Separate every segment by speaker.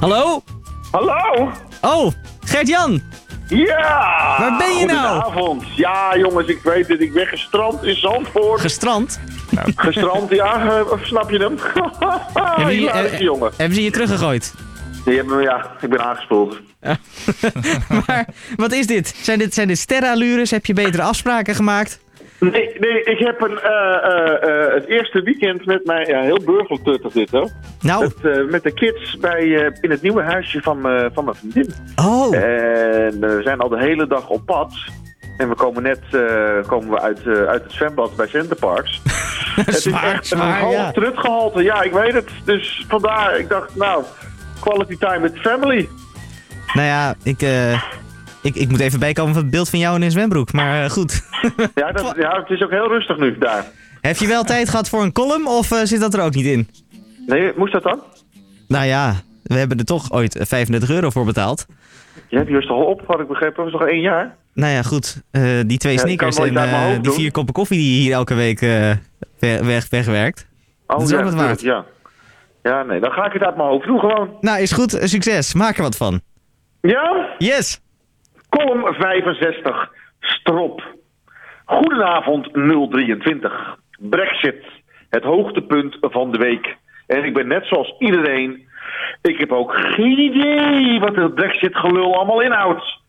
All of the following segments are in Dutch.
Speaker 1: Hallo?
Speaker 2: Hallo?
Speaker 1: Oh, Gert-Jan.
Speaker 2: Ja!
Speaker 1: Waar ben je nou?
Speaker 2: Goedenavond. Ja, jongens, ik weet het. Ik ben gestrand in Zandvoort.
Speaker 1: Gestrand?
Speaker 2: gestrand, ja. eh, snap je hem?
Speaker 1: Hebben je, eh,
Speaker 2: jongen.
Speaker 1: hebben ze je teruggegooid?
Speaker 2: Die hebben me, ja, ik ben aangespoeld.
Speaker 1: maar wat is dit? Zijn dit, zijn dit sterrenallures? Heb je betere afspraken gemaakt?
Speaker 2: Nee, nee, ik heb een, eh, eh, eh, het eerste weekend met mij, ja, heel burgerlijk tuttig dit hoor.
Speaker 1: Nou,
Speaker 2: Met, met de kids bij, in het nieuwe huisje van, van mijn vriendin.
Speaker 1: oh.
Speaker 2: En we zijn al de hele dag op pad. En we komen net komen we uit, uit het zwembad bij Centerparks. het is
Speaker 1: zwaar,
Speaker 2: echt een
Speaker 1: zwaar,
Speaker 2: half
Speaker 1: ja.
Speaker 2: teruggehalte. Ja, ik weet het. Dus vandaar, ik dacht, nou, quality time with family.
Speaker 1: Nou ja, ik, ik, ik moet even bijkomen van het beeld van jou in een zwembroek. Maar goed.
Speaker 2: Ja, dat, ja, het is ook heel rustig nu daar.
Speaker 1: Heb je wel tijd gehad voor een column of eh, zit dat er ook niet in?
Speaker 2: Nee, moest dat dan?
Speaker 1: Nou ja, we hebben er toch ooit eh, 35 euro voor betaald.
Speaker 2: Je hebt juist al op, had ik begrepen. Dat was nog één jaar.
Speaker 1: Nou ja, goed. eh, die twee
Speaker 2: Ja, kan
Speaker 1: en
Speaker 2: hoofd
Speaker 1: die vier koppen koffie die je hier elke week weg, weg, wegwerkt.
Speaker 2: Oh,
Speaker 1: Dat is
Speaker 2: ja,
Speaker 1: ook wat waard.
Speaker 2: Ja. ja, nee, dan ga ik het uit mijn hoofd doen gewoon.
Speaker 1: Nou, is goed. Succes. Maak er wat van.
Speaker 2: Ja?
Speaker 1: Yes.
Speaker 2: Column 65. Strop. Goedenavond 023. Brexit. Het hoogtepunt van de week. En ik ben net zoals iedereen. Ik heb ook geen idee wat het Brexit-gelul allemaal inhoudt.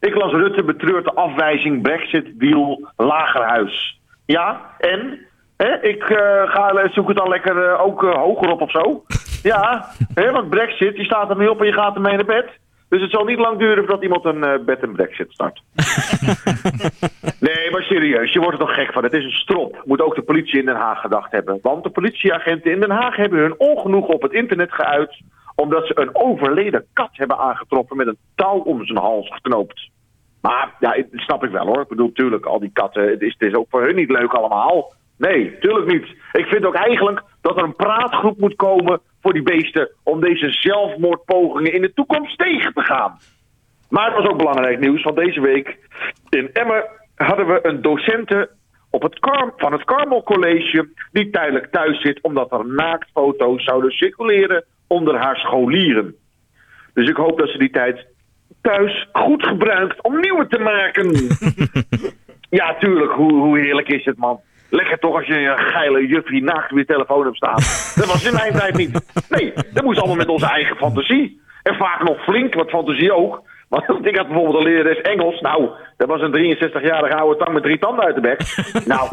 Speaker 2: Ik las Rutte betreurt de afwijzing Brexit-deal Lagerhuis. Ja, en? Ik eh, ga, zoek het dan lekker eh, ook eh, hoger op of zo. Ja, hè, want Brexit, die staat er niet op en je gaat ermee naar bed. Dus het zal niet lang duren voordat iemand een eh, bed en Brexit start. nee, maar serieus, je wordt er toch gek van. Het is een strop. Moet ook de politie in Den Haag gedacht hebben. Want de politieagenten in Den Haag hebben hun ongenoegen op het internet geuit... omdat ze een overleden kat hebben aangetroffen met een touw om zijn hals geknoopt. Maar ja, dat snap ik wel hoor. Ik bedoel, tuurlijk, al die katten, het is, het is ook voor hun niet leuk allemaal. Nee, tuurlijk niet. Ik vind ook eigenlijk dat er een praatgroep moet komen voor die beesten om deze zelfmoordpogingen in de toekomst tegen te gaan. Maar het was ook belangrijk nieuws, want deze week in Emmen hadden we een docente op het van het Carmel College die tijdelijk thuis zit omdat er naaktfoto's zouden circuleren onder haar scholieren. Dus ik hoop dat ze die tijd thuis goed gebruikt om nieuwe te maken. ja, tuurlijk. Hoe, hoe heerlijk is het, man? Lekker toch als je een geile juffie naakt op je telefoon hebt staan. Dat was in mijn tijd niet. Nee, dat moest allemaal met onze eigen fantasie. En vaak nog flink wat fantasie ook. Want ik had bijvoorbeeld een lerares Engels. Nou, dat was een 63-jarige oude tang met drie tanden uit de bek. Nou,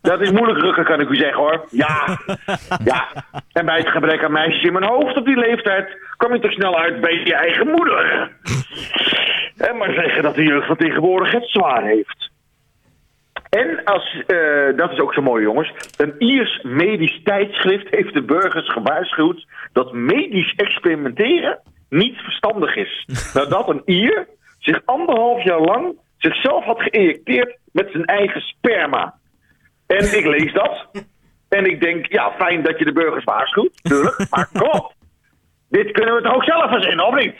Speaker 2: dat is moeilijk rukken, kan ik u zeggen hoor. Ja, ja. En bij het gebrek aan meisjes in mijn hoofd op die leeftijd... kwam je toch snel uit bij je eigen moeder. En maar zeggen dat de jeugd van tegenwoordig het zwaar heeft. En als, eh, dat is ook zo mooi jongens, een Iers medisch tijdschrift heeft de burgers gewaarschuwd dat medisch experimenteren niet verstandig is. Nadat een Ier zich anderhalf jaar lang zichzelf had geïnjecteerd met zijn eigen sperma. En ik lees dat. En ik denk, ja, fijn dat je de burgers waarschuwt, natuurlijk. Maar kom. Dit kunnen we toch ook zelf verzinnen, of niet?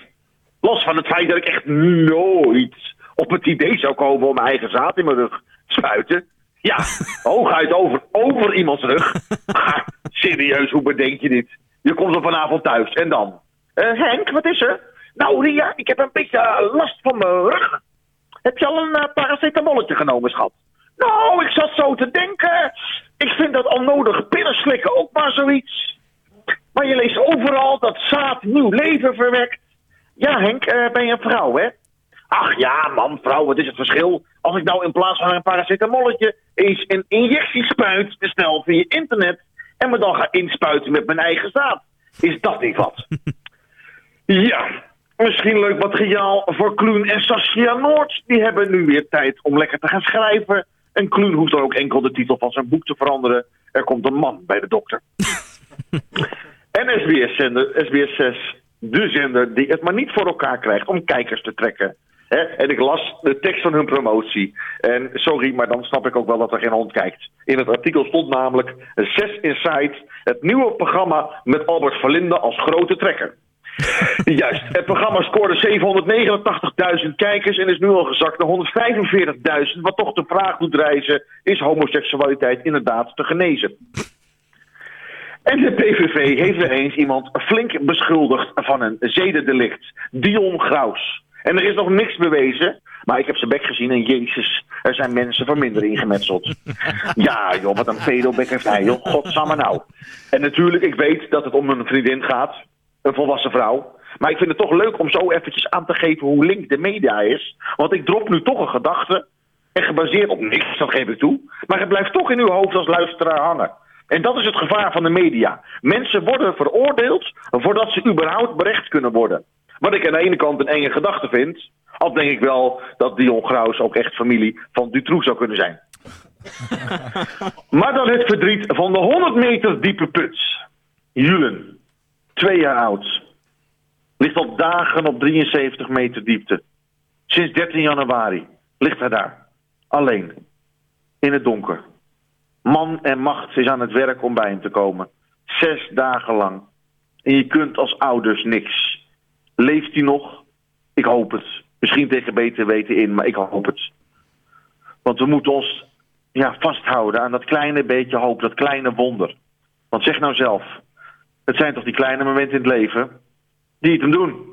Speaker 2: Los van het feit dat ik echt nooit op het idee zou komen om mijn eigen zaad in mijn rug spuiten. Ja, hooguit over, over iemands rug. Maar serieus, hoe bedenk je dit? Je komt er vanavond thuis en dan? Eh, Henk, wat is er? Nou, Ria, ik heb een beetje eh, last van mijn rug. Heb je al een uh, paracetamolletje genomen, schat? Nou, ik zat zo te denken. Ik vind dat onnodig pillen slikken ook maar zoiets. Maar je leest overal dat zaad nieuw leven verwekt. Ja, Henk, ben je een vrouw, hè? Ach ja, man, vrouw, wat is het verschil? Als ik nou in plaats van een paracetamolletje eens een injectiespuit bestel via internet en me dan ga inspuiten met mijn eigen zaad. Is dat niet wat? ja, misschien leuk materiaal voor Kloen en Saskia Noord. Die hebben nu weer tijd om lekker te gaan schrijven. En Kloen hoeft dan ook enkel de titel van zijn boek te veranderen. Er komt een man bij de dokter. en SBS-zender, SBS 6, de zender die het maar niet voor elkaar krijgt om kijkers te trekken. En ik las de tekst van hun promotie. En sorry, maar dan snap ik ook wel dat er geen hond kijkt. In het artikel stond namelijk 6 Inside, het nieuwe programma met Albert Verlinde als grote trekker. Juist, het programma scoorde 789.000 kijkers en is nu al gezakt naar 145.000. Wat toch de vraag doet reizen, is homoseksualiteit inderdaad te genezen? En de PVV heeft weer eens iemand flink beschuldigd van een zedendelict. Dion Graus. En er is nog niks bewezen. Maar ik heb zijn bek gezien en jezus, er zijn mensen voor minder ingemetseld. Ja joh, wat een pedobek heeft hij joh. Godsamme nou. En natuurlijk, ik weet dat het om een vriendin gaat. Een volwassen vrouw. Maar ik vind het toch leuk om zo eventjes aan te geven hoe link de media is. Want ik drop nu toch een gedachte. En gebaseerd op niks, dat geef ik toe. Maar het blijft toch in uw hoofd als luisteraar hangen. En dat is het gevaar van de media. Mensen worden veroordeeld voordat ze überhaupt berecht kunnen worden. Wat ik aan de ene kant een enge gedachte vind. Al denk ik wel dat Dion Graus ook echt familie van Dutroux zou kunnen zijn. maar dan het verdriet van de 100 meter diepe put. Julen, twee jaar oud. Ligt al dagen op 73 meter diepte. Sinds 13 januari ligt hij daar. Alleen. In het donker. Man en macht is aan het werk om bij hem te komen. Zes dagen lang. En je kunt als ouders niks. Leeft hij nog? Ik hoop het. Misschien tegen beter weten in, maar ik hoop het. Want we moeten ons ja, vasthouden aan dat kleine beetje hoop, dat kleine wonder. Want zeg nou zelf, het zijn toch die kleine momenten in het leven die het hem doen.